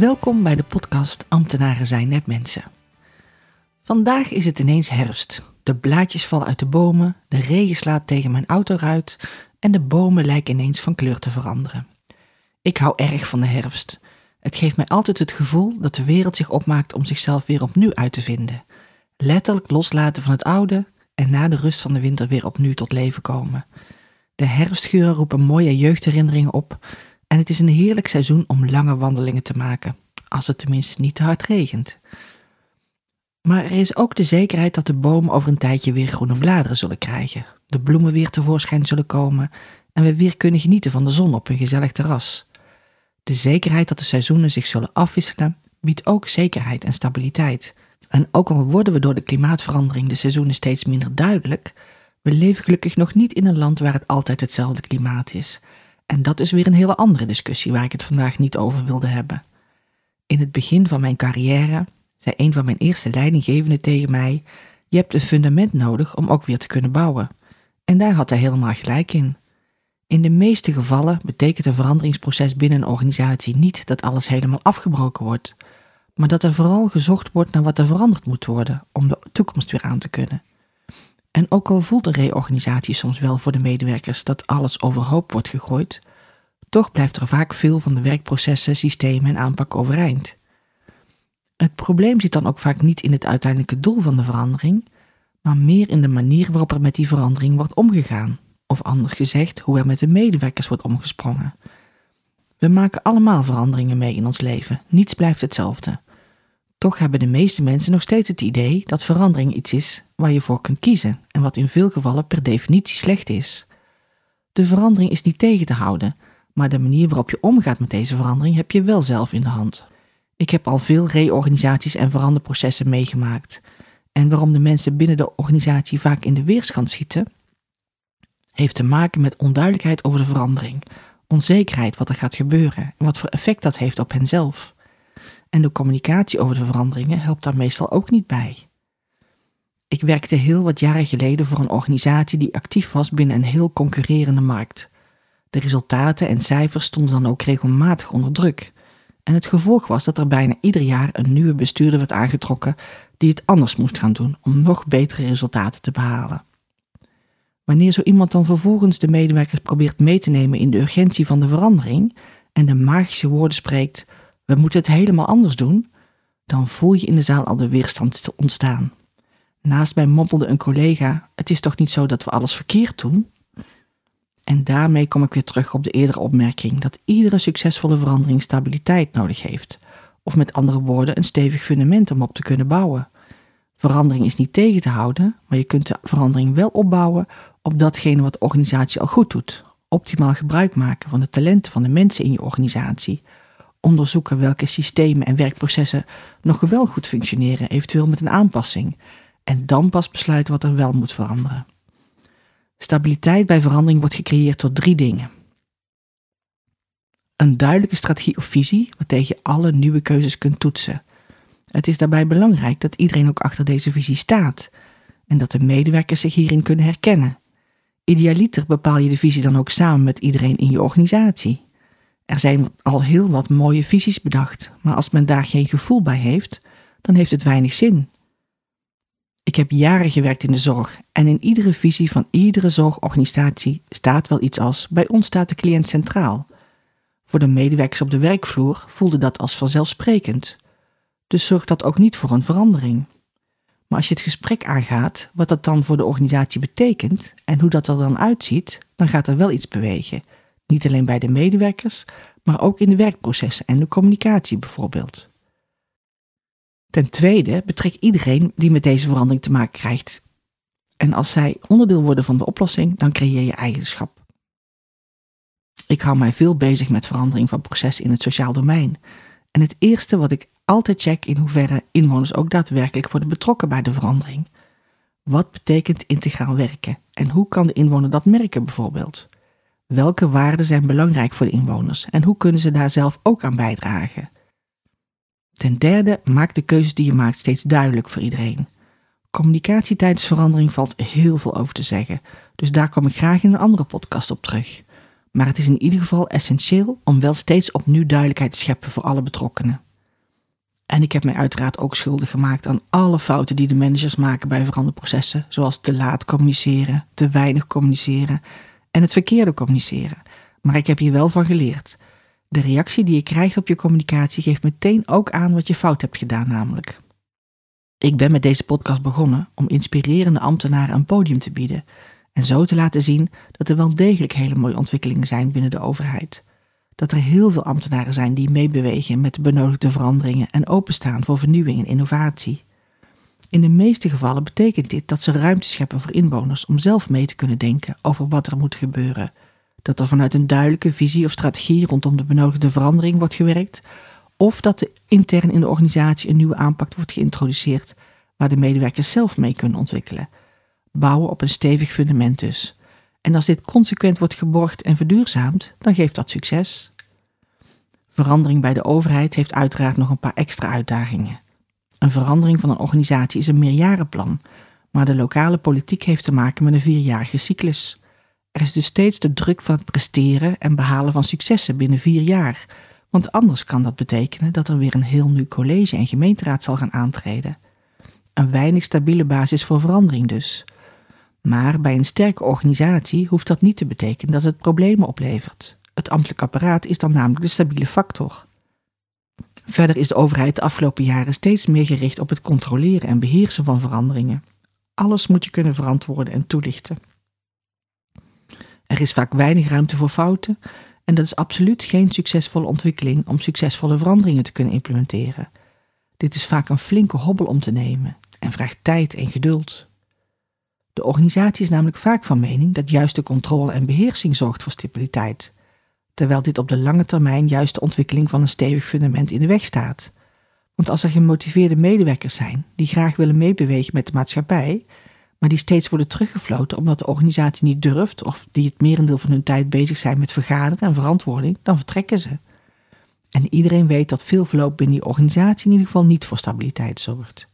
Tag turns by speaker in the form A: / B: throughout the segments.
A: Welkom bij de podcast Ambtenaren zijn net mensen. Vandaag is het ineens herfst. De blaadjes vallen uit de bomen, de regen slaat tegen mijn autoruit en de bomen lijken ineens van kleur te veranderen. Ik hou erg van de herfst. Het geeft mij altijd het gevoel dat de wereld zich opmaakt om zichzelf weer opnieuw uit te vinden. Letterlijk loslaten van het oude en na de rust van de winter weer opnieuw tot leven komen. De herfstgeuren roepen mooie jeugdherinneringen op en het is een heerlijk seizoen om lange wandelingen te maken, als het tenminste niet te hard regent. Maar er is ook de zekerheid dat de bomen over een tijdje weer groene bladeren zullen krijgen, de bloemen weer tevoorschijn zullen komen en we weer kunnen genieten van de zon op een gezellig terras. De zekerheid dat de seizoenen zich zullen afwisselen biedt ook zekerheid en stabiliteit. En ook al worden we door de klimaatverandering de seizoenen steeds minder duidelijk, we leven gelukkig nog niet in een land waar het altijd hetzelfde klimaat is en dat is weer een hele andere discussie waar ik het vandaag niet over wilde hebben. In het begin van mijn carrière zei een van mijn eerste leidinggevenden tegen mij: Je hebt een fundament nodig om ook weer te kunnen bouwen. En daar had hij helemaal gelijk in. In de meeste gevallen betekent een veranderingsproces binnen een organisatie niet dat alles helemaal afgebroken wordt, maar dat er vooral gezocht wordt naar wat er veranderd moet worden om de toekomst weer aan te kunnen. En ook al voelt een reorganisatie soms wel voor de medewerkers dat alles overhoop wordt gegooid, toch blijft er vaak veel van de werkprocessen, systemen en aanpak overeind. Het probleem zit dan ook vaak niet in het uiteindelijke doel van de verandering, maar meer in de manier waarop er met die verandering wordt omgegaan, of anders gezegd, hoe er met de medewerkers wordt omgesprongen. We maken allemaal veranderingen mee in ons leven, niets blijft hetzelfde. Toch hebben de meeste mensen nog steeds het idee dat verandering iets is waar je voor kunt kiezen en wat in veel gevallen per definitie slecht is. De verandering is niet tegen te houden, maar de manier waarop je omgaat met deze verandering heb je wel zelf in de hand. Ik heb al veel reorganisaties en veranderprocessen meegemaakt. En waarom de mensen binnen de organisatie vaak in de weerskant schieten, heeft te maken met onduidelijkheid over de verandering, onzekerheid wat er gaat gebeuren en wat voor effect dat heeft op henzelf. En de communicatie over de veranderingen helpt daar meestal ook niet bij. Ik werkte heel wat jaren geleden voor een organisatie die actief was binnen een heel concurrerende markt. De resultaten en cijfers stonden dan ook regelmatig onder druk. En het gevolg was dat er bijna ieder jaar een nieuwe bestuurder werd aangetrokken die het anders moest gaan doen om nog betere resultaten te behalen. Wanneer zo iemand dan vervolgens de medewerkers probeert mee te nemen in de urgentie van de verandering en de magische woorden spreekt: we moeten het helemaal anders doen, dan voel je in de zaal al de weerstand ontstaan. Naast mij mompelde een collega: Het is toch niet zo dat we alles verkeerd doen? En daarmee kom ik weer terug op de eerdere opmerking dat iedere succesvolle verandering stabiliteit nodig heeft, of met andere woorden een stevig fundament om op te kunnen bouwen. Verandering is niet tegen te houden, maar je kunt de verandering wel opbouwen op datgene wat de organisatie al goed doet. Optimaal gebruik maken van de talenten van de mensen in je organisatie. Onderzoeken welke systemen en werkprocessen nog wel goed functioneren, eventueel met een aanpassing. En dan pas besluiten wat er wel moet veranderen. Stabiliteit bij verandering wordt gecreëerd door drie dingen. Een duidelijke strategie of visie, waartegen je alle nieuwe keuzes kunt toetsen. Het is daarbij belangrijk dat iedereen ook achter deze visie staat en dat de medewerkers zich hierin kunnen herkennen. Idealiter bepaal je de visie dan ook samen met iedereen in je organisatie. Er zijn al heel wat mooie visies bedacht, maar als men daar geen gevoel bij heeft, dan heeft het weinig zin. Ik heb jaren gewerkt in de zorg en in iedere visie van iedere zorgorganisatie staat wel iets als: bij ons staat de cliënt centraal. Voor de medewerkers op de werkvloer voelde dat als vanzelfsprekend. Dus zorgt dat ook niet voor een verandering. Maar als je het gesprek aangaat, wat dat dan voor de organisatie betekent en hoe dat er dan uitziet, dan gaat er wel iets bewegen. Niet alleen bij de medewerkers, maar ook in de werkprocessen en de communicatie bijvoorbeeld. Ten tweede betrek iedereen die met deze verandering te maken krijgt. En als zij onderdeel worden van de oplossing, dan creëer je eigenschap. Ik hou mij veel bezig met verandering van processen in het sociaal domein. En het eerste wat ik altijd check in hoeverre inwoners ook daadwerkelijk worden betrokken bij de verandering. Wat betekent integraal werken en hoe kan de inwoner dat merken bijvoorbeeld? Welke waarden zijn belangrijk voor de inwoners en hoe kunnen ze daar zelf ook aan bijdragen? Ten derde, maak de keuzes die je maakt steeds duidelijk voor iedereen. Communicatie tijdens verandering valt heel veel over te zeggen, dus daar kom ik graag in een andere podcast op terug. Maar het is in ieder geval essentieel om wel steeds opnieuw duidelijkheid te scheppen voor alle betrokkenen. En ik heb mij uiteraard ook schuldig gemaakt aan alle fouten die de managers maken bij veranderprocessen, zoals te laat communiceren, te weinig communiceren en het verkeerde communiceren. Maar ik heb hier wel van geleerd. De reactie die je krijgt op je communicatie geeft meteen ook aan wat je fout hebt gedaan, namelijk. Ik ben met deze podcast begonnen om inspirerende ambtenaren een podium te bieden en zo te laten zien dat er wel degelijk hele mooie ontwikkelingen zijn binnen de overheid. Dat er heel veel ambtenaren zijn die meebewegen met de benodigde veranderingen en openstaan voor vernieuwing en innovatie. In de meeste gevallen betekent dit dat ze ruimte scheppen voor inwoners om zelf mee te kunnen denken over wat er moet gebeuren. Dat er vanuit een duidelijke visie of strategie rondom de benodigde verandering wordt gewerkt, of dat er intern in de organisatie een nieuwe aanpak wordt geïntroduceerd waar de medewerkers zelf mee kunnen ontwikkelen. Bouwen op een stevig fundament dus. En als dit consequent wordt geborgd en verduurzaamd, dan geeft dat succes. Verandering bij de overheid heeft uiteraard nog een paar extra uitdagingen. Een verandering van een organisatie is een meerjarenplan, maar de lokale politiek heeft te maken met een vierjarige cyclus. Er is dus steeds de druk van het presteren en behalen van successen binnen vier jaar, want anders kan dat betekenen dat er weer een heel nieuw college en gemeenteraad zal gaan aantreden. Een weinig stabiele basis voor verandering dus. Maar bij een sterke organisatie hoeft dat niet te betekenen dat het problemen oplevert. Het ambtelijk apparaat is dan namelijk de stabiele factor. Verder is de overheid de afgelopen jaren steeds meer gericht op het controleren en beheersen van veranderingen. Alles moet je kunnen verantwoorden en toelichten. Er is vaak weinig ruimte voor fouten en dat is absoluut geen succesvolle ontwikkeling om succesvolle veranderingen te kunnen implementeren. Dit is vaak een flinke hobbel om te nemen en vraagt tijd en geduld. De organisatie is namelijk vaak van mening dat juist de controle en beheersing zorgt voor stabiliteit, terwijl dit op de lange termijn juist de ontwikkeling van een stevig fundament in de weg staat. Want als er gemotiveerde medewerkers zijn die graag willen meebewegen met de maatschappij, maar die steeds worden teruggefloten omdat de organisatie niet durft of die het merendeel van hun tijd bezig zijn met vergaderen en verantwoording, dan vertrekken ze. En iedereen weet dat veel verloop binnen die organisatie in ieder geval niet voor stabiliteit zorgt.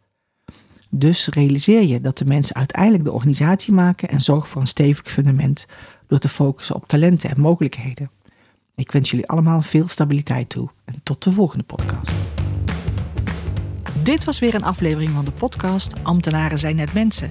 A: Dus realiseer je dat de mensen uiteindelijk de organisatie maken en zorg voor een stevig fundament door te focussen op talenten en mogelijkheden. Ik wens jullie allemaal veel stabiliteit toe en tot de volgende podcast. Dit was weer een aflevering van de podcast Ambtenaren zijn net mensen.